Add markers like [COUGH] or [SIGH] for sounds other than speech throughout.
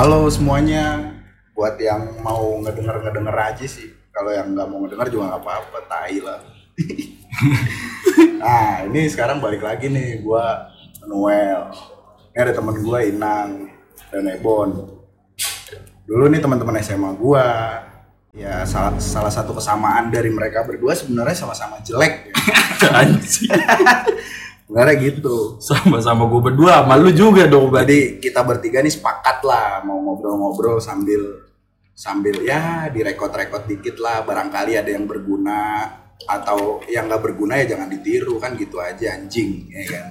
Halo semuanya, buat yang mau ngedenger ngedenger aja sih. Kalau yang nggak mau ngedenger juga nggak apa-apa, tai lah. [LAUGHS] nah ini sekarang balik lagi nih, gua Noel. Ini ada temen gua Inang dan Ebon. Dulu nih teman-teman SMA gua, ya salah salah satu kesamaan dari mereka berdua sebenarnya sama-sama jelek. Ya. [LAUGHS] [LAUGHS] Sebenarnya gitu. Sama-sama gue berdua, sama lu juga dong, Jadi kita bertiga nih sepakat lah mau ngobrol-ngobrol sambil sambil ya direkod-rekod dikit lah barangkali ada yang berguna atau yang nggak berguna ya jangan ditiru kan gitu aja anjing ya kan.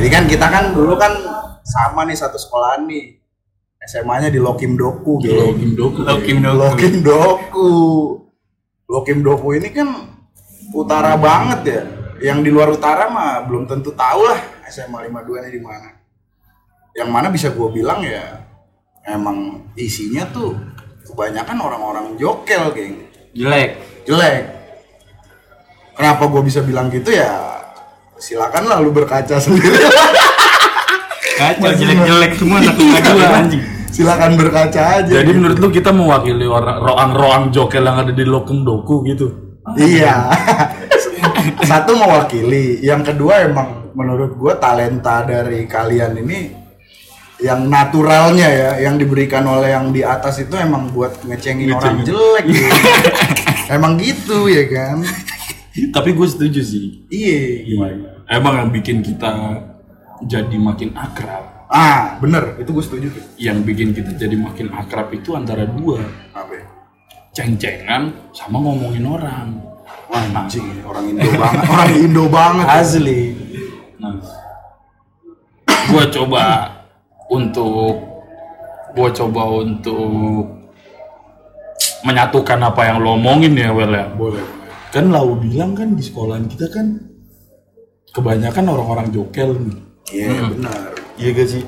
Jadi kan kita kan dulu kan sama nih satu sekolah nih. SMA-nya di Lokim Doku gitu. Lokim Doku. Lokim Doku. Lokim Doku. Lokim Doku ini kan utara banget ya. Yang di luar utara mah belum tentu tahu lah SMA 52 ini di mana. Yang mana bisa gue bilang ya emang isinya tuh kebanyakan orang-orang jokel, geng. Jelek. Jelek. Kenapa gue bisa bilang gitu ya? Silakan lah lu berkaca sendiri. Masih jelek-jelek semua satu dua anjing. Silakan berkaca aja. Jadi gitu. menurut lu kita mewakili orang roang-roang jokel yang ada di Lokum Doku gitu. Iya. [LAUGHS] Satu mewakili, yang kedua emang menurut gue talenta dari kalian ini yang naturalnya ya, yang diberikan oleh yang di atas itu emang buat ngecengin orang Ngecengin. jelek gitu. [LAUGHS] emang gitu ya kan? Tapi gue setuju sih. Iya. Gimana? Emang yang bikin kita jadi makin akrab. Ah, bener, itu gue setuju. Yang bikin kita jadi makin akrab itu antara dua. Apa? ya? Ceng-cengan sama ngomongin orang. Wah, anjing, orang Indo banget, orang Indo banget. Asli. Nah, gua coba untuk gua coba untuk menyatukan apa yang lo omongin ya, Wel ya. Boleh. Kan lau bilang kan di sekolahan kita kan kebanyakan orang-orang jokel nih. Iya, benar. Iya gak sih?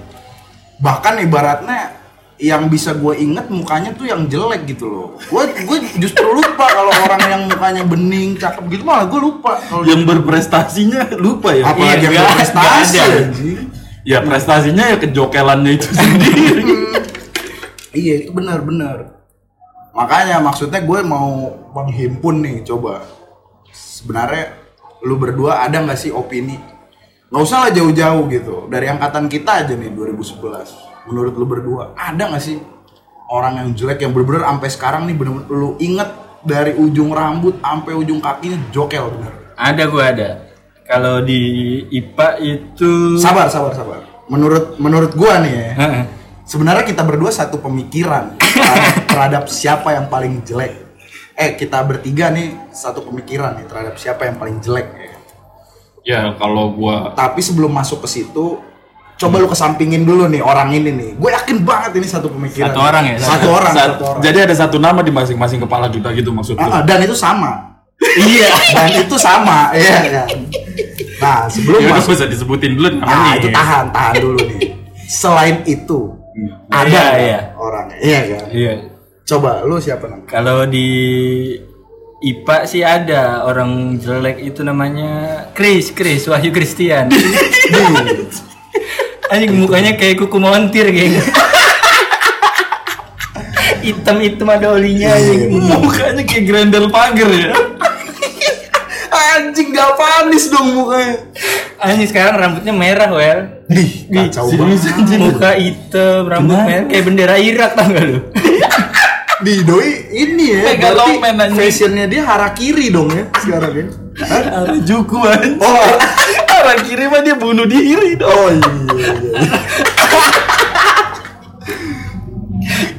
bahkan ibaratnya yang bisa gue inget mukanya tuh yang jelek gitu loh gue gue justru lupa kalau orang yang mukanya bening cakep gitu malah gue lupa kalau Yang berprestasinya lupa ya. apalagi Iya, yang berprestasi ada. anjing. Ya prestasinya ya kejokelannya itu sendiri. [LAUGHS] iya itu benar-benar makanya maksudnya gue mau menghimpun nih coba sebenarnya lu berdua ada nggak sih opini nggak usah lah jauh-jauh gitu dari angkatan kita aja nih 2011 menurut lu berdua ada nggak sih orang yang jelek yang bener-bener sampai sekarang nih bener-bener lu inget dari ujung rambut sampai ujung kakinya jokel bener Ada gua ada. Kalau di IPA itu sabar sabar sabar menurut menurut gua nih ya Heeh. sebenarnya kita berdua satu pemikiran [LAUGHS] terhadap, terhadap siapa yang paling jelek. Eh kita bertiga nih satu pemikiran nih terhadap siapa yang paling jelek. ya. ya kalau gua Tapi sebelum masuk ke situ, coba lu kesampingin dulu nih orang ini nih. Gue yakin banget ini satu pemikiran. Satu orang ya? Satu orang. Saat- satu orang. Jadi ada satu nama di masing-masing kepala kita gitu maksud lu. Ah, ah, dan itu sama. Iya. [LAUGHS] Dan itu sama. Iya kan. Nah sebelum Ya masuk, bisa disebutin dulu nah namanya. itu tahan tahan dulu nih. Selain itu ada Iya, nggak iya. orangnya. Iya kan. Iya. Coba lu siapa namanya? Kalau di IPA sih ada orang jelek itu namanya Chris, Chris Wahyu Christian. [LAUGHS] Anjing mukanya kayak kuku montir, geng. [LAUGHS] Hitam-hitam ada olinya anjing. Mukanya kayak grendel pagar ya. [LAUGHS] Anjing gak panis dong mukanya. Anjing sekarang rambutnya merah, wel. Nih, kacau banget. Muka hitam, rambut Kenapa? merah kayak bendera Irak tau gak lu? [LAUGHS] Di doi ini ya, Megaloman, berarti anjing. fashionnya dia harakiri dong ya sekarang ya. Hah? Ada jukuan. Oh, Arah kiri mah dia bunuh diri dong. oh iya, iya, iya.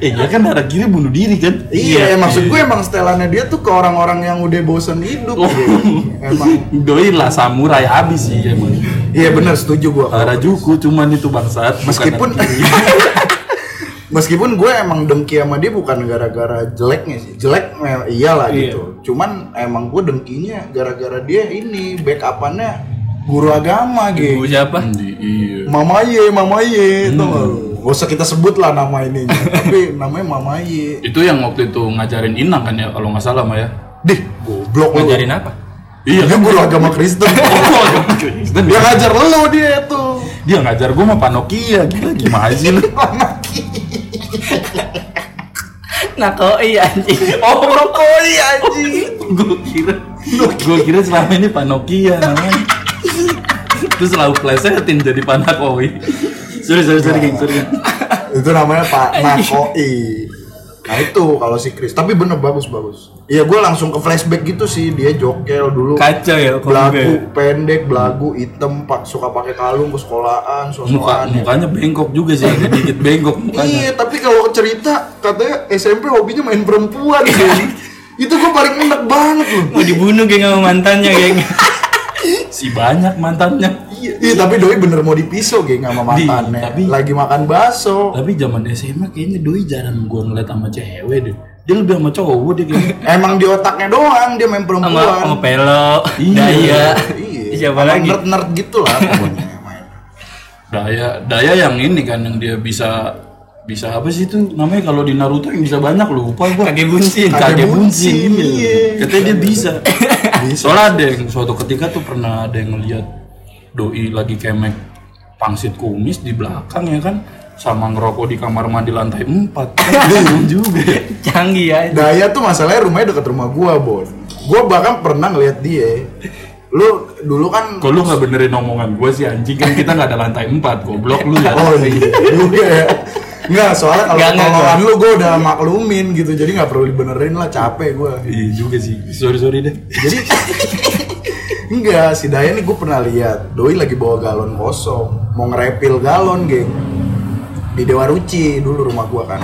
Eh dia kan arah kiri bunuh diri kan? Iya, maksud gue emang setelannya dia tuh ke orang-orang yang udah bosen hidup. Oh. gitu. Emang, [LAUGHS] Doi lah samurai habis sih emang. iya benar setuju gue. Arah juku cuman itu bangsat. Meskipun [LAUGHS] meskipun gue emang dengki sama dia bukan gara-gara jeleknya sih. Jelek iyalah Iya. gitu. Cuman emang gue dengkinya gara-gara dia ini backupannya guru agama gitu. Ibu siapa? Iya. Mamaye, Mamaye, tau gak lu? Gak usah kita sebut lah nama ininya, [LAUGHS] tapi namanya Mamaye. Itu yang waktu itu ngajarin Inang kan ya kalau nggak salah mah ya. Dih, goblok lu. Ngajarin apa? Iya Dia guru agama Kristen. [LAUGHS] Kristen dia ngajar lu dia tuh. dia ngajar gua mah panokia gila gimana [LAUGHS] sih lu Nakoi anjing. Oh, Rokoi anjing. gue kira gue kira selama ini Pak Nokia namanya terus selalu plesetin jadi Pak Nakoi sorry sorry sorry geng sorry. Itu namanya Pak Nakoi. Nah itu kalau si Chris, tapi bener bagus bagus. Iya gue langsung ke flashback gitu sih dia jokel dulu. Kacau ya belagu pendek, belagu hitam, pak suka pakai kalung ke sekolahan, Muka, ya. mukanya bengkok juga sih agak dikit bengkok mukanya Iya, tapi kalau cerita katanya SMP hobinya main perempuan geng. [LAUGHS] itu gue paling enak banget loh. Mau dibunuh geng sama mantannya geng. [LAUGHS] si banyak mantannya Iya, iya, tapi doi bener mau dipisau geng sama Di, mantannya. tapi- Lagi makan bakso. tapi zaman SMA kayaknya doi jarang gue ngeliat sama cewek deh dia lebih sama cowok dia kayaknya [LAUGHS] Emang di otaknya doang dia main perempuan. Sama sama Pelo, Iya. Daya. Iya. Siapa Sama lagi? Nerd-nerd gitu lah [LAUGHS] pokoknya main. daya daya yang ini kan yang dia bisa bisa apa sih itu namanya kalau di Naruto yang bisa banyak lupa gua Kage bunsin. Kage bunsin, bunsin, iya. Katanya dia bisa. [LAUGHS] Bisa. Soalnya ada yang suatu ketika tuh pernah ada yang ngeliat doi lagi kemek pangsit kumis di belakang ya kan sama ngerokok di kamar mandi lantai 4 kan bingung juga Canggih ya. Daya tuh masalahnya rumahnya dekat rumah gua, Bon. Gua bahkan pernah ngeliat dia. Lu dulu kan kalau lu nggak benerin omongan gue sih anjing kan kita nggak ada lantai 4 goblok lu ya Oh iya juga ya. Enggak, soalnya kalau ketolongan lu gua udah maklumin gitu. Jadi nggak perlu dibenerin lah, capek gua. iya juga sih sorry sorry deh Jadi enggak, si Daya nih gue pernah lihat Doi lagi bawa galon kosong, mau ngerepil galon, geng. Di Dewa Ruci dulu rumah gua kan.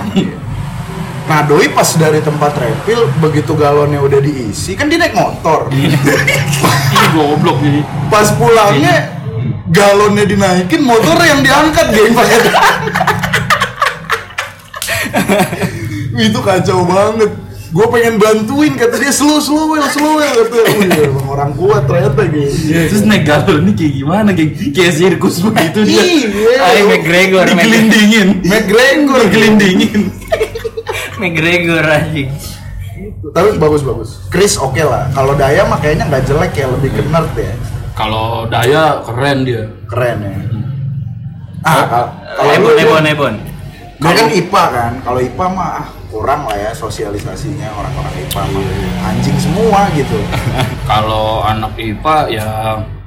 Nah, Doi pas dari tempat refill, begitu galonnya udah diisi, kan dia naik motor. ini goblok nih Pas pulangnya galonnya dinaikin, motornya yang diangkat, geng pakai. [LAUGHS] Itu kacau banget. Gue pengen bantuin, kata dia slow slow well slow well kata. Emang orang kuat ternyata geng. terus naik galon ini kayak gimana kayak kayak sirkus begitu dia Iya. McGregor, McGregor. digelindingin McGregor digelindingin McGregor [LAUGHS] anjing. Tapi bagus bagus. Chris oke lah. Kalau Daya mah kayaknya nggak jelek ya, lebih ke nerd ya. kalau Daya keren dia Keren ya. Ah, kal- kalau Ebon, Ebon, Ebon. Dia kan IPA kan. Kalau IPA mah ah, kurang lah ya sosialisasinya orang-orang IPA mah anjing semua gitu. [LAUGHS] Kalau anak IPA ya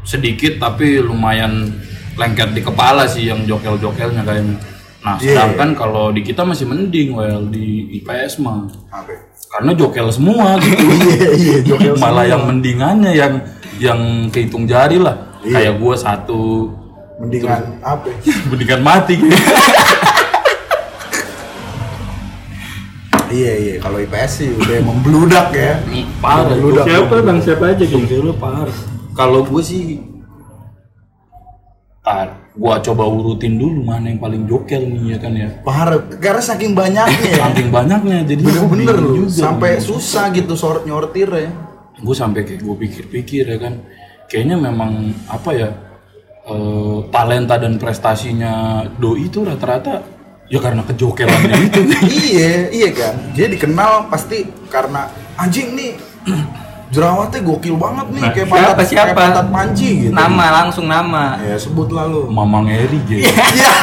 sedikit tapi lumayan lengket di kepala sih yang jokel-jokelnya kayaknya. Nah, Iya. sedangkan kalau di kita masih mending well di IPS mah. Ya? Karena jokel semua gitu. [LAUGHS] Iya iya jokel [LAUGHS] Malah semua. yang mendingannya yang yang kehitung jari lah. Iya. Kayak gua satu mendingan apa? mendingan mati gitu. Iya iya kalau IPS sih udah [LAUGHS] membludak ya. parah. Membludak. Siapa bang? Siapa aja geng? Jokelnya parah. Kalau gue sih Tar, gua coba urutin dulu mana yang paling jokel nih ya kan ya. Parah, karena saking banyaknya ya. Saking banyaknya jadi Bener-bener loh, juga. sampai susah gitu sort nyortir ya. gue sampai kayak gue pikir-pikir ya kan kayaknya memang apa ya eh, talenta dan prestasinya doi itu rata-rata ya karena kejokelannya itu [LAUGHS] iya, iya kan. Dia dikenal pasti karena anjing nih [CLEARS THROAT] jerawatnya gokil banget nih Nah, kayak siapa, pantat siapa? kayak pantat panci gitu. Nama langsung nama. Ya sebut lalu. mamang Eri gitu Iya. [LAUGHS]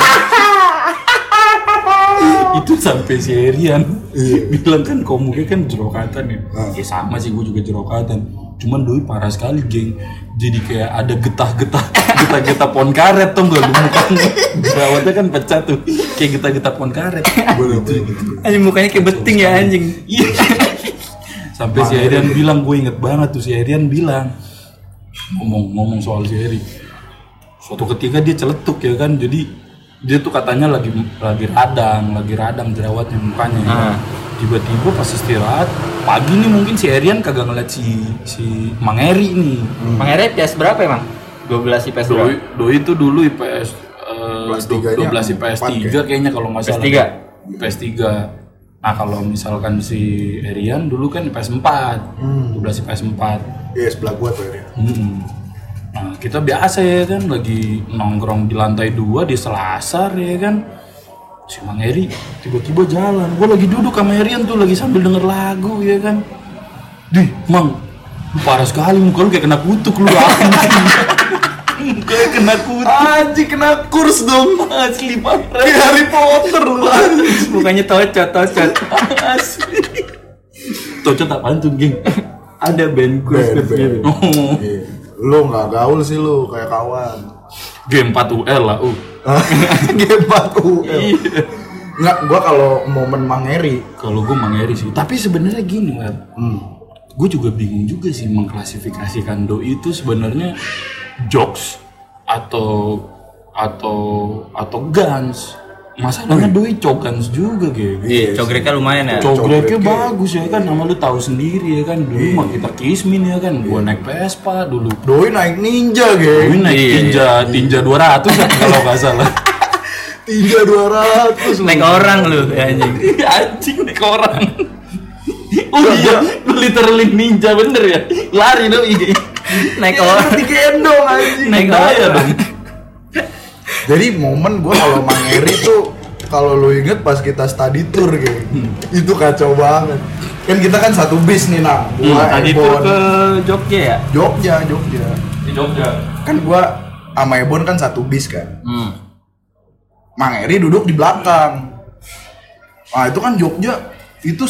itu sampai si Erian Iya. [LAUGHS] bilang kan komuknya kan jerokatan ya Ah. ya sama sih gue juga jerokatan cuman doi parah sekali geng jadi kayak ada getah-getah [LAUGHS] getah-getah pohon karet tuh gak lu mukanya jerawatnya kan pecah tuh kayak getah-getah pohon karet gitu gitu Anjing mukanya kayak beting ya anjing. Iya. Sampai si Erian bilang, gue inget banget tuh si Erian bilang ngomong ngomong soal si Eri. Suatu ketika dia celetuk ya kan, jadi dia tuh katanya lagi lagi radang, lagi radang jerawatnya mukanya. ya. Ah. Tiba-tiba pas istirahat pagi nih mungkin si Erian kagak ngeliat si si Mang Eri nih. Bang Ere IPS berapa emang? 12 IPS Doi, berapa? doi itu dulu IPS eh, tiganya 12 IPS empat 3 kayaknya kalau nggak salah. IPS tiga? IPS 3. Nah, kalau misalkan si Erian dulu kan IPS 4. 12 IPS 4. Iya sebelah gua tuh ya. Hmm. Nah, kita biasa ya kan lagi nongkrong di lantai 2 di Selasar ya kan. Si Mang Eri tiba-tiba jalan. Gua lagi duduk sama Erian tuh lagi sambil denger lagu ya kan. Dih, Mang, lu parah sekali muka lu kayak kena kutuk lu [LAUGHS] anjing. Mukanya kena kutu. Anjing kena kurs dong. Asli parah. Kayak Harry Potter lu anjing. Bukannya tocot, tocot. Asli. Tocot apaan tuh, geng? Ada band kurs Band, gitu. Oh. Iya. Lu nggak gaul sih lu kayak kawan. Game 4 UL lah, uh. [LAUGHS] 4 UL. Iya. Enggak, gua kalau momen Mangeri. Kalau gue mangeri sih. Tapi sebenarnya gini, Web. Hmm. Gue juga bingung juga sih mengklasifikasikan doi itu sebenarnya jokes atau atau atau guns. Masalahnya doi cogans juga gitu. Iya. Cogreknya lumayan ya. Cogreknya Cogreknya. bagus ya kan, nama lu tahu sendiri ya kan. Dulu Iya. mah kita kismin ya kan, gua naik Vespa dulu. Doi naik ninja, Gue geng. naik Iya, tinja, tinja 200 ya, kalau nggak salah. Ninja 200 lu. Naik orang lu ya anjing. [LAUGHS] Anjing naik orang. [LAUGHS] Oh iya, literally ninja bener ya? Lari dong iya. Naik Iya, orang. digendong anjing. Naik orang. [LAUGHS] Jadi momen gua kalau Mangeri tuh kalau lu inget pas kita study tour geng. Itu kacau banget. Kan kita kan satu bis nih, Nang. Gua Hmm, Tadi Ebon. ke Jogja ya? Jogja, Jogja. Di Jogja. Kan gua sama Ebon kan satu bis kan. Hmm. Mang Eri duduk di belakang. Nah itu kan Jogja itu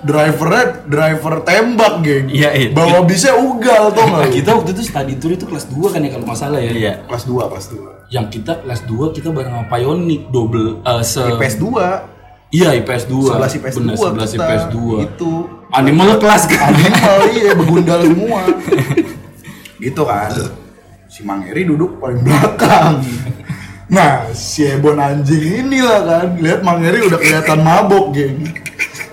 drivernya driver tembak geng. Iya, iya. Bawa bisnya ugal tuh Nah, nggak? kita waktu itu study tour itu kelas 2 kan ya kalau nggak salah ya. Iya. Kelas 2, kelas 2. Yang kita kelas 2 kita bareng sama Pionik double eh se IPS 2. Iya, IPS 2. 11 IPS Bener, 2 11 kita. IPS 2. Itu. Animal kelas kan. Animal iya begundal [LAUGHS] semua. gitu kan. Si Mang Eri duduk paling belakang. Nah, si Ebon anjing inilah kan. Lihat Mang Eri udah kelihatan mabok, geng.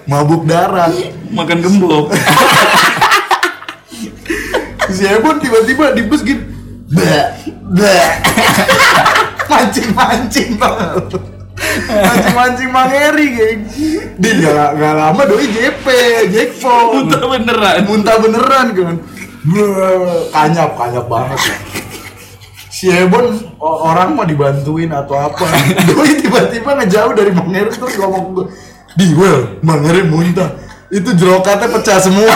Mabuk darat. Makan gembok. [LAUGHS] si Ebon tiba-tiba di bus gitu mancing mancing banget mancing mancing Mangeri geng. Dia nggak nggak lama doi JP jackpot Muntah beneran. muntah beneran kan. Kanyap kanyap banget. Ya si Ebon orang mah dibantuin atau apa? Doi tiba-tiba ngejauh dari Mangeri terus ngomong gue di well Mangeri muntah. Itu jerokatnya pecah semua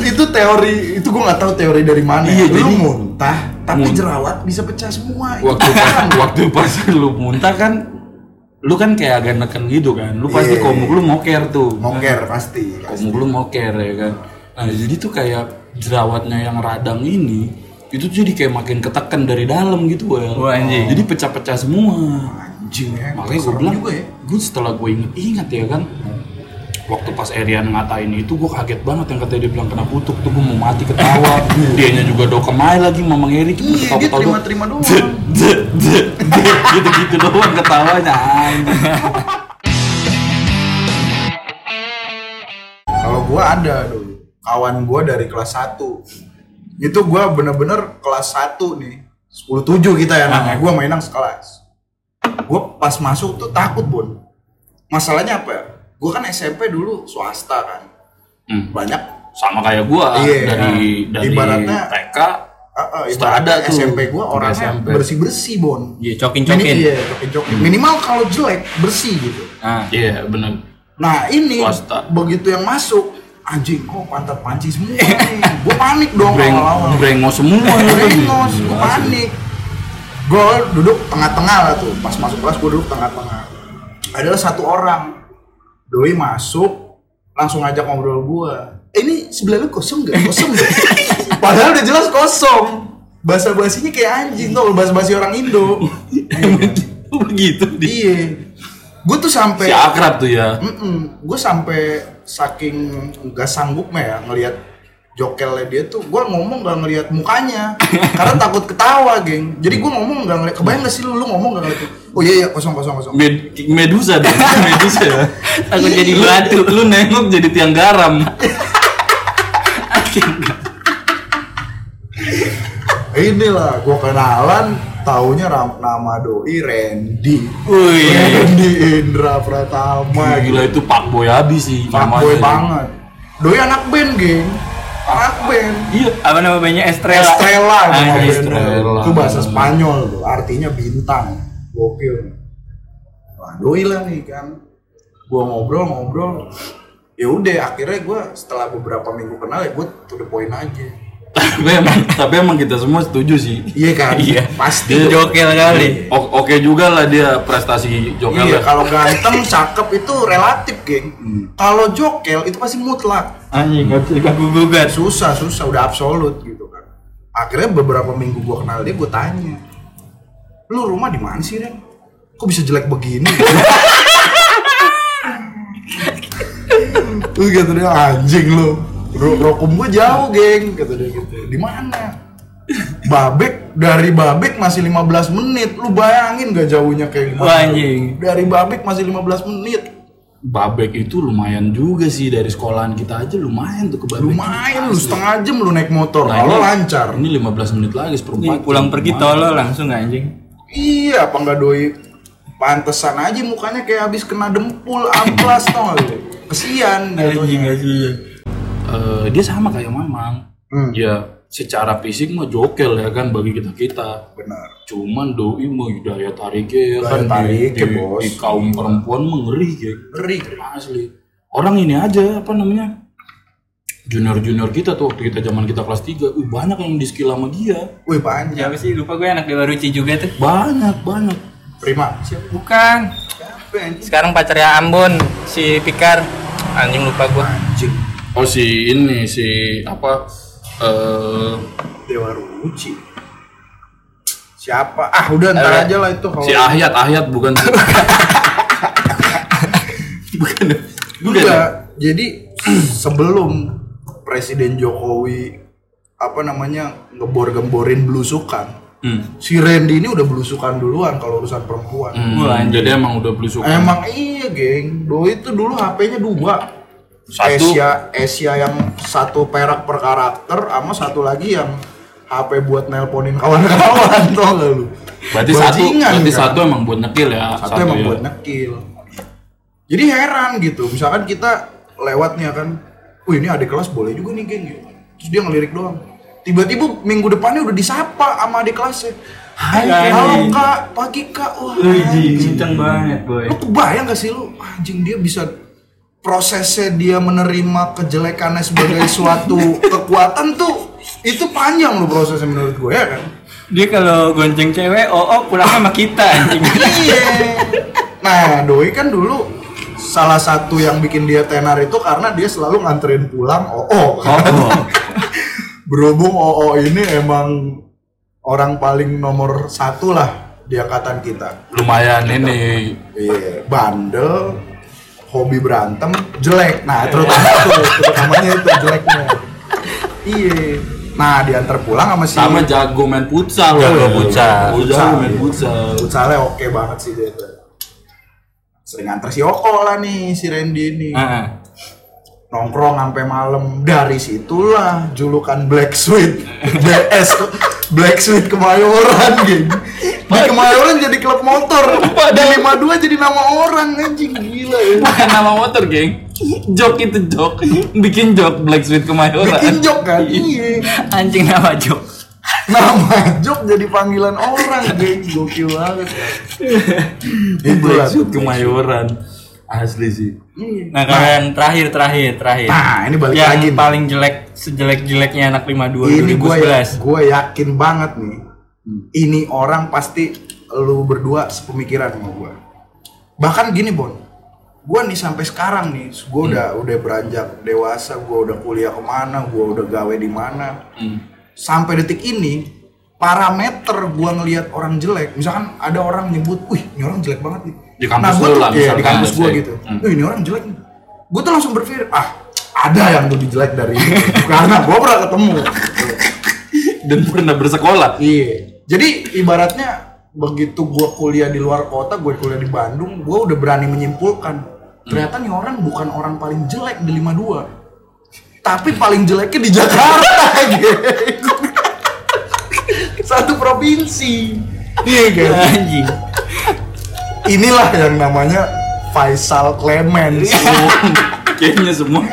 itu teori itu gue nggak tahu teori dari mana. Iya, Lu jadi- muntah tapi Mun- jerawat bisa pecah semua. Itu waktu pas kan. waktu pas lu muntah kan lu kan kayak agak neken gitu kan lu pasti Iya. komuk lu moker tuh moker pasti. pasti. komuk lu moker ya kan nah jadi tuh kayak jerawatnya yang radang ini itu tuh jadi kayak makin ketekan dari dalam gitu well. Wah, anjing. jadi pecah-pecah semua Anjing ya. makanya gue bilang juga ya. gue setelah gue inget-inget ya kan waktu pas Erian ngatain itu gue kaget banget yang katanya dia bilang kena kutuk tuh gue mau mati ketawa. Dianya juga dokemai lagi mamang Eri cuma Iya, dia ketawa-ketawa doang. terima-terima doang. Zet, gitu-gitu doang ketawanya. Kalau gua ada dulu kawan gua dari kelas 1 itu gua bener-bener kelas 1 nih. 10 7 kita ya namanya. Gua mainan sekelas. Gua pas masuk tuh takut bun. Masalahnya apa ya gua kan SMP dulu swasta kan Hmm. banyak sama kayak gua Iya. dari dari Ibaratnya- TK uh, uh, ada tuh. SMP gua orangnya SMP. bersih-bersih bon Iya, Mini- cokin-cokin. iya, cokin-cokin. Minimal kalau jelek bersih gitu. Ah. iya bener Nah ini Swasta. begitu yang masuk anjing kok pantat panci semua [LAUGHS] nih. Gue panik dong Breng, awal-awal. brengos semua Brengos, gue panik. Gue duduk tengah-tengah lah tuh. Pas masuk kelas gue duduk tengah-tengah. Adalah satu orang. Doi masuk langsung ngajak ngobrol gue. Eh, ini sebelah lu kosong gak? Kosong gak? [LAUGHS] Padahal udah jelas kosong. Bahasa basinya kayak anjing tuh, bahasa basi orang Indo. [LAUGHS] begitu dia Iya. Gue tuh sampai si akrab tuh ya gue sampai saking nggak sanggupnya ya ngelihat jokelnya dia tuh gue ngomong gak ngelihat mukanya. Karena takut ketawa geng. Jadi gue ngomong gak ngeliat kebayang gak sih lu, lu ngomong gak ngeliat oh iya iya kosong kosong kosong. Med medusa deh [LAUGHS] medusa. Ya Takut jadi Lu- batu. lu nengok jadi tiang garam. Inilah gue kenalan taunya ram- nama doi Randy. Wih. Randy Indra Pratama gitu. gila itu pak boy habis sih fuckboy namanya. banget. Doi anak band geng anak band iya Apa nama bandnya Estrella? Estrella bandnya. Estrella. Itu bahasa Spanyol tuh, artinya bintang. Gokil. Wah, doi lah nih kan. Gua ngobrol-ngobrol. ya udah akhirnya gue setelah beberapa minggu kenal ya gue to the point aja tapi emang tapi emang kita semua setuju sih iya kan Iya. pasti Dia jokel kali. O- oke juga lah dia prestasi jokel iya kalau ganteng cakep itu relatif geng kalau jokel itu pasti mutlak Anjing diganggu gugat. susah susah. Udah absolut gitu kan. Akhirnya beberapa minggu gue kenal dia gue tanya lu rumah di mana sih Ren? Kok bisa jelek begini? Terus kata dia anjing lu. Ro- Rokum gue jauh geng. Kata dia gitu. Di mana? Babek dari Babek masih 15 menit. Lu bayangin gak jauhnya kayak gimana? Anjing. dari Babek masih 15 menit Babek itu lumayan juga sih dari sekolahan kita aja lumayan tuh ke Babek. lumayan lu setengah jam lu naik motor Nah, kalau ini- lancar Ini 15 menit lagi Ini seperempat. pulang pergi tolol langsung anjing. Iya, apa nggak doi pantesan aja mukanya kayak habis kena dempul amplas tau gak lu? Kesian Anjing jatuhnya. sih. Eh, dia sama kayak Mamang. Hmm. Ya secara fisik mah jokel ya kan bagi kita kita. Benar. Cuman doi mah daya tariknya ya Daya kan di- tariknya, di, Bos. di kaum perempuan mah ngeri ya. Ngeri. Asli. Orang ini aja apa namanya? Junior-junior kita tuh waktu kita zaman kita kelas 3, uh, banyak yang di skill sama dia. Wih banyak. Siapa sih lupa gue anak Dewa Ruci juga tuh. Banyak, banyak. Prima. Siapa? Bukan. Sekarang pacarnya Ambon si Pikar. Anjing lupa gue. Anjing. Oh si ini si apa eh Dewa Ruci. Siapa? Ah udah ntar Eh, aja lah itu kalau. si Ahyat Ahyat bukan [LAUGHS] bukan bukan Enggak. Jadi [CLEARS THROAT] sebelum Presiden Jokowi apa namanya ngebor-gemborin belusukan. hmm. Si Randy ini udah belusukan duluan kalau urusan perempuan. Hmm, jadi emang udah belusukan Emang iya, geng. Doi itu dulu HP-nya dua. Satu. Asia, Asia yang satu perak per karakter, sama satu lagi yang HP buat nelponin kawan-kawan, [LAUGHS] tau gak lu? berarti satu berarti kan? satu emang buat nyekil ya Satu, emang ya. buat nekil. Jadi heran gitu, misalkan kita lewatnya kan, wih ini adik kelas boleh juga nih geng, gitu. terus dia ngelirik doang. Tiba-tiba minggu depannya udah disapa sama adik kelasnya. Hai, Hai. halo kak, pagi kak, wah kenceng banget boy. Lu kebayang gak sih lu anjing dia bisa prosesnya dia menerima kejelekannya sebagai suatu kekuatan tuh itu panjang lu prosesnya menurut gue ya kan? Dia kalau gonceng cewek, oh, oh pulangnya sama kita anjing. [LAUGHS] iya. Nah doi kan dulu salah satu yang bikin dia tenar itu karena dia selalu nganterin pulang oh oh Oh, [LAUGHS] berhubung oh ini emang orang paling nomor satu lah di angkatan kita. Lumayan ini. Iya, bandel, hobi berantem, jelek. Nah, terutama tuh, terutamanya itu jeleknya. [LAUGHS] Iya. Nah, diantar pulang sama si sama jago main futsal Jago ya. futsal. Oh, jago main futsal Futsalnya oke banget sih dia tuh. Sering antar si Oko lah nih, si Randy ini. Heeh. Nongkrong sampai malam. Dari situlah julukan Black Sweet. [LAUGHS] BS Black Sweet Kemayoran, geng. Di Kemayoran jadi klub motor. Di 52 jadi nama orang, anjing gila ya. bukan nama motor geng. Jok itu jok. Bikin jok Black Sweet Kemayoran bikin jok kan? Iya. Anjing nama Jok. nama jok jadi panggilan orang geng. Gokil banget. [LAUGHS] Black Sweet Kemayoran asli sih. Nah, kalian terakhir terakhir terakhir. nah ini balik yang lagi paling jelek sejelek-jeleknya anak 52 ini gue ya, 2011. gue yakin banget nih ini orang pasti lu berdua sepemikiran sama gue bahkan gini bon. Gue nih sampai sekarang nih gue udah udah beranjak dewasa gue udah kuliah ke mana gue udah gawe di mana. Hmm. sampai detik ini parameter gua ngelihat orang jelek misalkan ada orang nyebut wih ini orang jelek banget nih. Di kampus nah, lu tuh, lah, iya, di kampus gua let's say. gitu. Hmm. ini orang jelek nih. Gua tuh langsung berpikir ah ada yang lebih jelek dari ini. [LAUGHS] Karena gua pernah ketemu. Dan pernah bersekolah. Iya jadi ibaratnya begitu gua kuliah di luar kota gue kuliah di Bandung gua udah berani menyimpulkan ternyata nih orang bukan orang paling jelek di 52 tapi paling jeleknya di Jakarta [LAUGHS] gitu. satu provinsi iya kan Anjing. inilah yang namanya Faisal Clemens [LAUGHS] kayaknya semua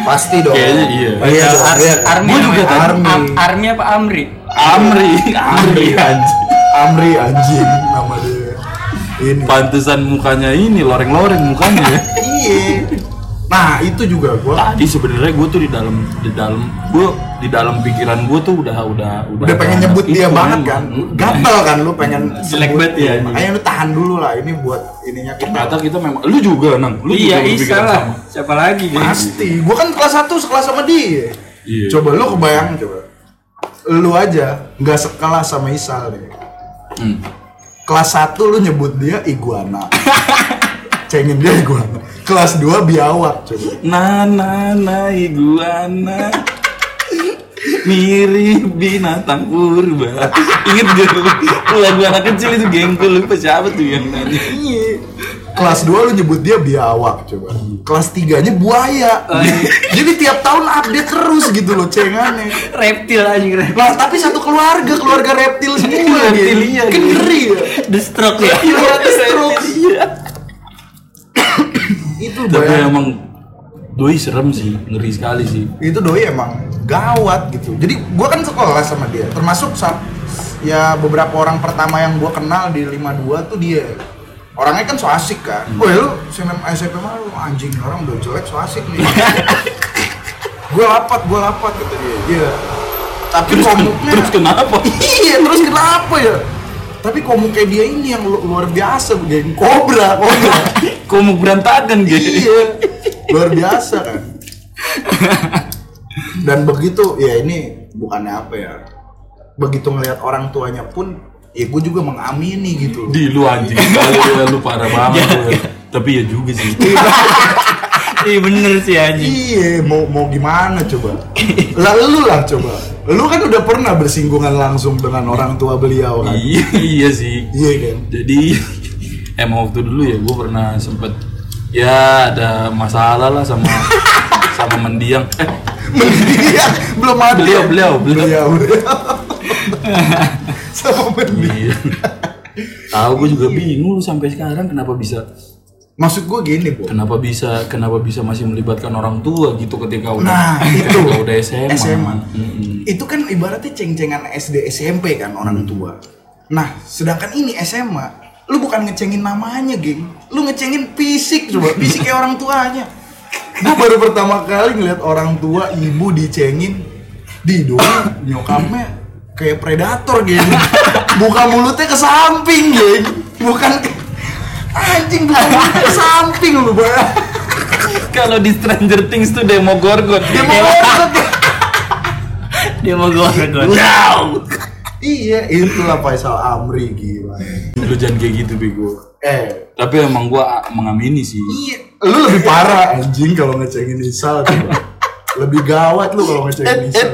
pasti dong Kayaknya iya. iya Ar- iya. Army Gua juga namanya. tadi. Army Army apa Amri? Amri. Amri anjing. Amri anjing nama dia. Ini. Pantesan mukanya ini loreng-loreng mukanya. Ya [LAUGHS] iya. Nah itu juga gue tadi sebenarnya gue tuh di dalam di dalam gue di dalam pikiran gue tuh udah udah udah pengen ada nyebut dia itu banget kan? Gatel kan lu pengen Jelek sebut. banget ya, ini. makanya lu tahan dulu lah ini buat ininya ternyata kita kita memang lu juga nang. Lu iya juga lah. siapa lagi pasti. Gua kan kelas 1 sekelas sama dia. Iya. coba lu kebayang coba lu aja nggak sekelas sama Isal nih Hmm. kelas 1 lu nyebut dia iguana. [LAUGHS] Cengin dia iguana. Kelas 2 biawak coba. Na na na iguana. Mirip binatang purba. Inget gak lu? Lagu anak kecil itu gengkol lupa siapa tuh yang nanya? Iya. Kelas 2 lu nyebut dia biawak coba. Kelas 3 nya buaya. [LAUGHS] Jadi tiap tahun update terus gitu loh cengannya. reptil anjing reptil Lah tapi satu keluarga, keluarga reptil semua Reptil, gitu. iya, Kan ngeri ya. the stroke ya Iya, stroke. Itu tapi bayang. emang doi serem sih ngeri sekali sih Itu doi emang gawat gitu. Jadi gua kan sekolah sama dia. Termasuk ya beberapa orang pertama yang gua kenal di 52 tuh dia. Orangnya kan so asik kan. Hmm. Woi lu SMP mah lu anjing orang udah jelek so asik nih. [LAUGHS] gue lapat, gue lapat kata dia. Iya. Tapi terus, komuknya terus kenapa Iya, terus kenapa ya? Tapi komuknya dia ini yang lu- luar biasa, geng kobra, kobra. [LAUGHS] komuk berantakan gitu iya, luar biasa kan. Dan begitu, ya ini bukannya apa ya? Begitu ngelihat orang tuanya pun, ya gue juga mengamini gitu. di lu anjing [LAUGHS] kali lu parah banget lu. tapi ya juga sih [LAUGHS] iya bener sih anjing Iya, mau mau gimana coba? Lah lu lah coba. Lu kan udah pernah bersinggungan langsung dengan orang tua beliau kan? iya iya sih Iya kan? jadi [LAUGHS] emang waktu dulu ya gue pernah sempet ya ada masalah lah sama sama mendiang eh Iya, belum ada. Beliau, beliau, beliau. beliau. beliau. Sama mendiang. iya tahu gue juga bingung lu sampai sekarang kenapa bisa Maksud gue gini, Bu. kenapa bisa kenapa bisa masih melibatkan orang tua gitu ketika udah Nah, itu. udah SMA, SMA. Mm-mm. Itu kan ibaratnya ceng-cengan SD SMP kan orang tua. Nah, sedangkan ini SMA, lu bukan ngecengin namanya, geng. Lu ngecengin fisik coba, [LAUGHS] fisik kayak orang tuanya. Gue baru pertama kali ngeliat orang tua ibu dicengin di nyokapnya kayak predator geng. Buka mulutnya ke samping, geng. Bukan ke... anjing buka mulutnya ke samping lu, Bang. kalau di Stranger Things tuh Demogorgon Dia mau ngomong. dia mau gue Wow. Iya, itulah Faisal Amri gila. lu jangan kayak gitu bego Eh, tapi emang gua mengamini sih iya, lu lebih parah anjing kalau ngecengin Isal. coba. [LAUGHS] Lebih gawat lu kalau ngecengin Isal.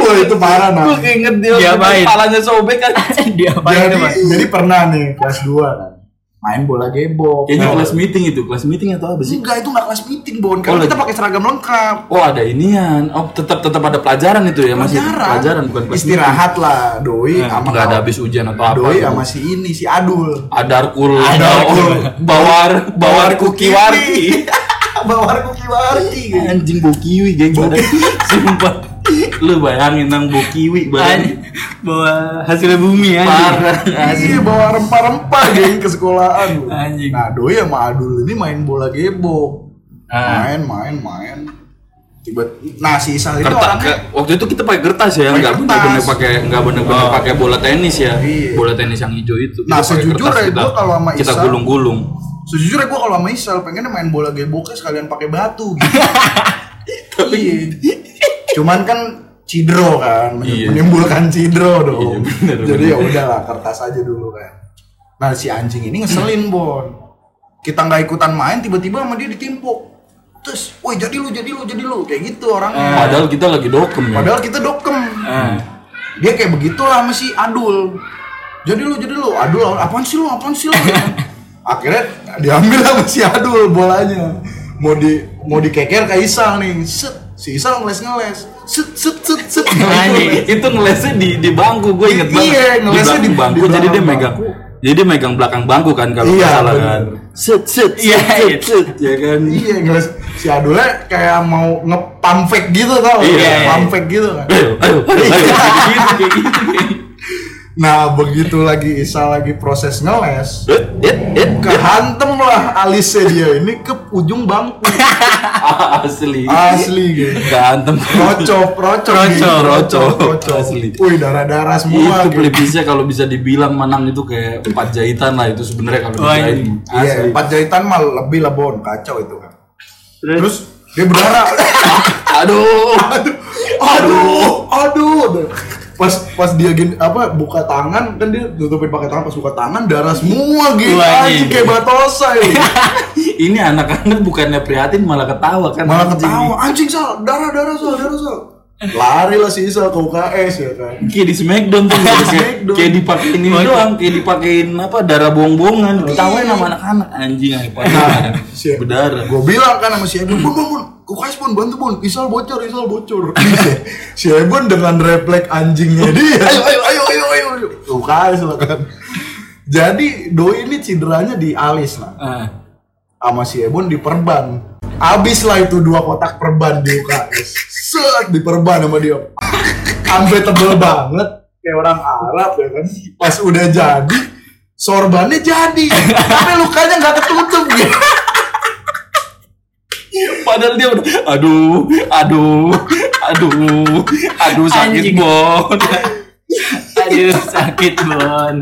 Wah, itu parah nah. gue keinget dia Dia main. kepalanya sobek kan [LAUGHS] dia apa Jadi, itu mas jadi pernah nih kelas 2 kan. Main bola gebok. kayaknya Nah, kelas meeting itu kelas meeting atau apa sih Enggak, itu enggak kelas meeting, Bon. Karena Oh, kita pakai seragam lengkap. oh ada inian oh tetap tetap ada pelajaran itu ya masih pelajaran bukan kelas Istirahat lah, doi meeting. sama nggak ada habis ujian atau apa Doi gitu. sama si ini, si Adul. Adarkul Adarkul. [LAUGHS] bawar bawar kuki warti [LAUGHS] Bawar kuki warti. gitu. anjing bau kiwi geng badan sumpah lu bayangin nang bau kiwi badan bawa hasil bumi parah Iya bawa rempah-rempah [LAUGHS] geng ke sekolahan. Anjing. Nah doi sama Adul ini main bola gebok. Ah. Main, main, main. Tiba, nah si Isal itu kertas orangnya ke- waktu itu kita pakai kertas ya nggak kertas. bener-bener pakai nggak bener-bener Oh. pakai bola tenis ya Iya. bola tenis yang hijau itu Nah, Kita sejujurnya kita- kalau sama kita Isal- gulung-gulung Sejujurnya gue kalau sama Isal pengennya main bola geboknya sekalian pakai batu gitu. [LAUGHS] iya. Cuman kan cidro kan, Iya. menimbulkan cidro dong. Iya, bener, Jadi ya udahlah kertas aja dulu kan. Nah si anjing ini ngeselin bon. Kita nggak ikutan main tiba-tiba sama dia ditimpuk. Terus, woi jadi lu, jadi lu, jadi lu, kayak gitu orangnya. padahal kita lagi dokem ya Padahal kita dokem. Ah. Dia kayak begitu lah sama si Adul. Jadi lu, jadi lu, Adul, apaan sih lu, apaan sih lu? [LAUGHS] Akhirnya diambil sama si Adul bolanya. Mau di mau dikeker ke Isal nih. Set, si Isal ngeles-ngeles. Set, set, set, set. [LAUGHS] Anjing. itu ngelesnya di di bangku gue inget Iya, banget ngelesnya di, di- bangku di jadi dia megang jadi dia megang belakang bangku kan kalau Iya, salah kan set set Iya, set, set, iya. ya kan Iya, ngeles. Si Adulnya kayak mau nge-pump fake gitu tau. Iya, iya. Pump fake gitu kan. ayo ayo ayo, ayo. kayak gitu kayak gitu kayak gitu. Nah begitu lagi Isa lagi proses ngeles Eh, eh, eh, Kehantem lah alisnya dia ini ke ujung bangku [LAUGHS] asli. Asli gitu Ganteng. Rocok, rocok Rocok, gitu. rocok. rocok Asli. Wih darah-darah semua itu gitu. pelipisnya kalau bisa dibilang manang itu kayak empat jahitan lah itu sebenarnya kalau dijahit. Iya, Asli. empat jahitan mah lebih lah bon, kacau itu kan Terus, Terus dia berdarah [LAUGHS] Aduh. aduh aduh aduh pas pas dia gini apa buka tangan kan dia tutupin pakai tangan pas buka tangan darah semua gitu anjing iya. kayak batosa ya [LAUGHS] Ini anak-anak bukannya prihatin malah ketawa kan. malah anjing. ketawa anjing sal darah darah sal darah sal lari lah si Isal ke UKS ya kan Kayak di Smackdown tuh kayak, Smackdown. kayak dipakein ini doang, kayak dipakein apa darah buang-buongan, diketawain sama anak-anak anjing apa si berdarah. gue bilang kan sama si Ebon bun bun bun ke UKS bun bantu bun Isal bocor Isal bocor [LAUGHS] si Ebon dengan refleks anjingnya dia ayo ayo ayo ayo ayo ayo UKS lah kan jadi doi ini cederanya di alis lah ah, sama si Ebon di perban. Abis lah itu dua kotak perban di UKS. Set di perban sama dia. Sampai tebel banget kayak orang Arab ya kan. Pas udah jadi sorbannya jadi. Tapi lukanya nggak ketutup gitu. Padahal dia udah aduh, aduh, aduh, aduh sakit Anjing. bon. aduh sakit bon.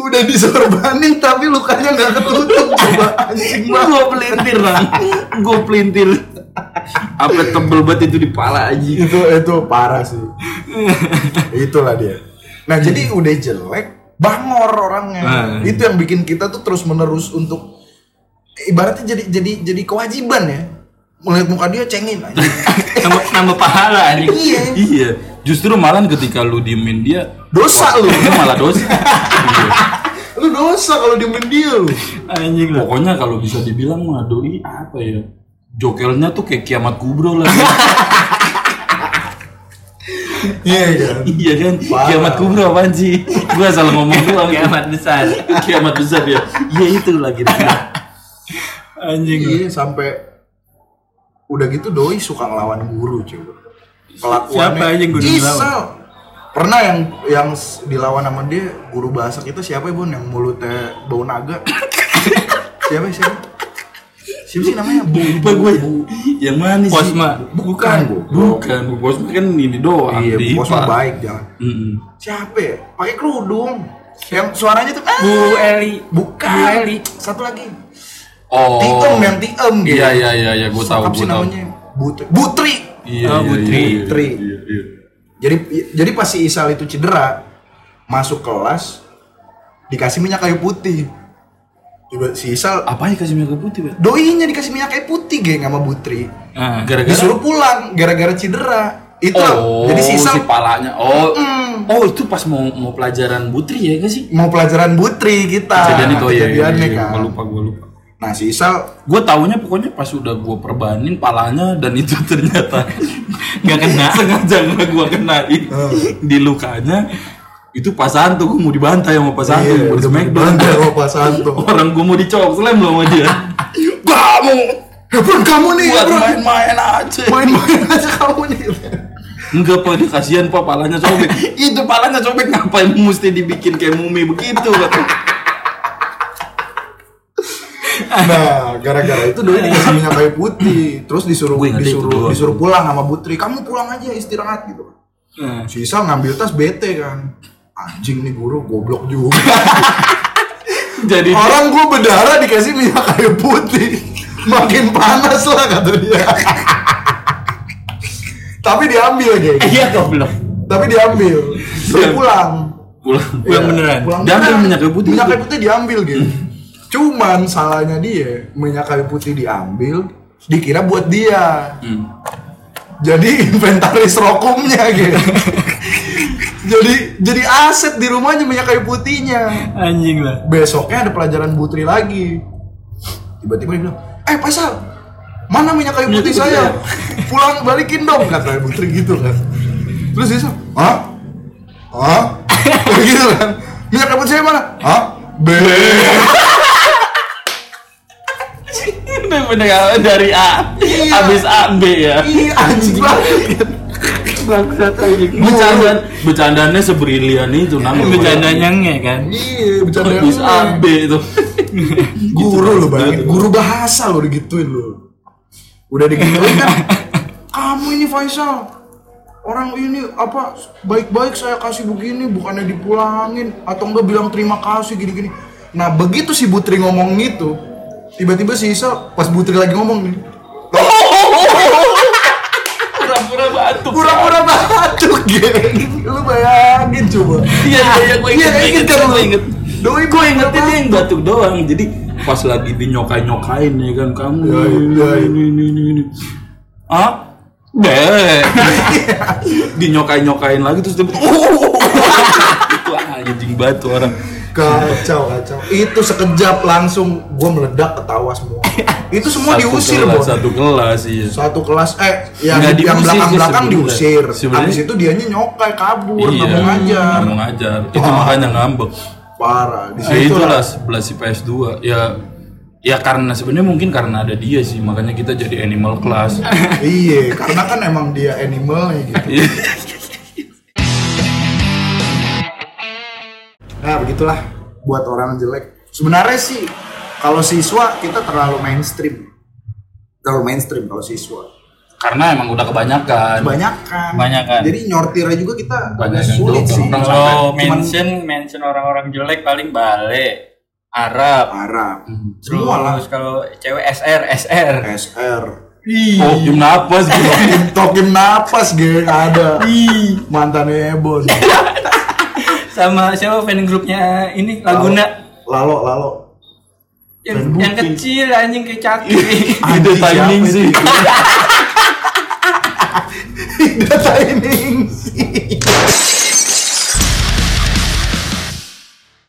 Udah disorbanin tapi lukanya nggak ketutup. Coba anjing banget. Gue pelintir bang, gue pelintir. Apa tebel banget itu di pala aja. Itu itu parah sih. Itulah dia. Nah jadi udah jelek, bangor orangnya. Nah. Itu yang bikin kita tuh terus menerus untuk ibaratnya jadi jadi jadi kewajiban ya. Melihat muka dia cengin aja. [LAUGHS] Nambah, nambah pahala anjing. iya. Iya, justru malah ketika lu diemin dia, Dosa lu. [LAUGHS] itu malah dosa. Iya. Lu dosa kalau diemin dia lu. Anjing lah. Pokoknya kalau bisa dibilang mah doi apa ya? Jokelnya tuh kayak kiamat kubro lah. [LAUGHS] Iya kan. iya kan? Parah. Kiamat kubro apaan sih? Gua salah ngomong doang. Kiamat besar. kiamat besar ya. Iya itu lagi. Anjing. Iya sampai udah gitu doi suka ngelawan guru cuy. Kelakuannya Siapa aja yang guru dilawan? Pernah yang yang dilawan sama dia guru bahasa kita siapa ya bun yang mulutnya bau naga? [LAUGHS] siapa ya, siapa? Siapa sih namanya? Bu, Lupa gue. Yang mana sih? Posma. Bukan, Bu. Bukan, Bu Posma kan ini doang. Iya, di baik jangan. Mm-mm. Siapa ya? Pakai kerudung. Yang suaranya tuh ah, Bu Eli. bukan. Bu Eli. Satu lagi. Oh. Tiem yang tiem gitu. Iya iya iya iya gue tahu gue tahu. namanya? Butri. Butri. Iya, Oh, iya, Putri. iya, iya, Putri. Iya, iya. Jadi jadi pas si Isal itu cedera, masuk kelas dikasih minyak kayu putih. Coba si Isal Apa ya kasih minyak putih, Pak? doinya dikasih minyak kayu putih geng sama Putri. Ah. Gara-gara Disuruh pulang gara-gara cedera. Itu Oh, jadi si Isal si palanya. Oh. Mm. Oh, itu pas mau mau pelajaran Butri ya gak sih? mau pelajaran Putri kita. Kejadian itu oh, iya, iya, Kejadiannya iya, kan. Gua lupa, gue lupa. Nah si Isal Gue taunya pokoknya pas udah gue perbanin palanya dan itu [LAUGHS] ternyata Nggak kena. [LAUGHS] sengaja nggak gue kenain Oh. di lukanya itu Pak Santo gue mau dibantai sama Pak Santo Iya, mau di udah Smackdown. bantai sama [LAUGHS] orang gue mau dicok slam loh sama dia Kamu, Hebron kamu nih, buat main-main aja Main-main aja kamu nih. enggak pak dia kasihan pak palanya sobek itu palanya sobek ngapain mesti dibikin kayak mumi begitu kata Nah, gara-gara itu doi dikasih [LAUGHS] minyak kayu putih, terus disuruh disuruh disuruh pulang sama Putri. Kamu pulang aja istirahat gitu. Ah. Si Isal ngambil tas bete kan. Anjing nih guru goblok juga. [LAUGHS] jadi Orang gua berdarah dikasih minyak kayu putih. Makin panas lah kata dia. [LAUGHS] Tapi diambil geng. Iya goblok. Tapi diambil. Suruh Iya. pulang. pulang Pulang beneran? Pulang Diambil minyak kayu putih Minyak kayu putih diambil gitu. Cuman salahnya dia, minyak kayu putih diambil, dikira buat dia. Hmm. Jadi inventaris rokumnya gitu. jadi jadi aset di rumahnya minyak kayu putihnya. Anjing lah. Besoknya ada pelajaran Butri lagi. Tiba-tiba dia bilang, "Eh, Pasal, mana minyak kayu putih saya? Pulang balikin dong," kata Butri gitu kan. Terus dia "Hah? Hah?" [LAUGHS] Kayak gitu kan. Minyak kayu putih saya mana? Hah? Be. Bener dari A Iya. habis A B ya Iya, anjing banget. Bangsat. Bercandaan, bercandaannya sebrilian itu nama Bercandanya nge kan. Iya, bercanda. Bisa AB itu. Guru lo bayangin, guru bahasa lo digituin lo. Udah digituin kan. Kamu ini Faisal. Orang ini apa baik-baik saya kasih begini bukannya dipulangin atau enggak bilang terima kasih gini-gini. Nah, begitu si Putri ngomong gitu, tiba-tiba si Isa pas Putri lagi ngomong gini, Pura-pura batuk. pura-pura batuk geng. Lu bayangin coba. Iya, iya, gue inget, Iya, inget, kan lu? inget. Doi Gue ingetnya dia yang batuk doang. Jadi pas lagi dinyokain-nyokain ya kan kamu Ya, ini, ya, ini, ini, ini, ini. Ah? Deh. [LAUGHS] dinyokain-nyokain lagi terus dia [LAUGHS] itu anjing batu orang. Kacau, kacau. Itu sekejap langsung gua meledak ketawa semua. [LAUGHS] Itu semua Satu diusir, kelas, Bon. Satu kelas iya. Satu kelas eh yang Nggak yang belakang-belakang sebenarnya. diusir. Habis itu dianya nyokai kabur, Iya, nggak mau ngajar. nggak mau ngajar. Itu makanya ngambek. Parah. Di Nah, situ itulah lah. 11 IPS 2 ya ya karena sebenarnya mungkin karena ada dia sih makanya kita jadi animal class Iya, karena kan emang dia animalnya gitu. [LAUGHS] Begitulah buat orang jelek. Sebenarnya sih kalau siswa kita terlalu mainstream. Terlalu mainstream kalau siswa. karena emang udah kebanyakan Kebanyakan. Kebanyakan. Jadi nyortirnya juga kita Banyak agak sulit sih. Kalau Cuman mention mention orang-orang jelek paling balik Arab. Arab. Semua lah. Kalau cewek SR SR. SR. oh gim napas gitu Tokim tokim napas geng ada. Mantannya bos. [LAUGHS] Sama siapa fan grupnya ini Laguna Lalo lalo. yang, Fan yang kecil anjing kayak caki. ide Anjing, timing sih Data ini sih.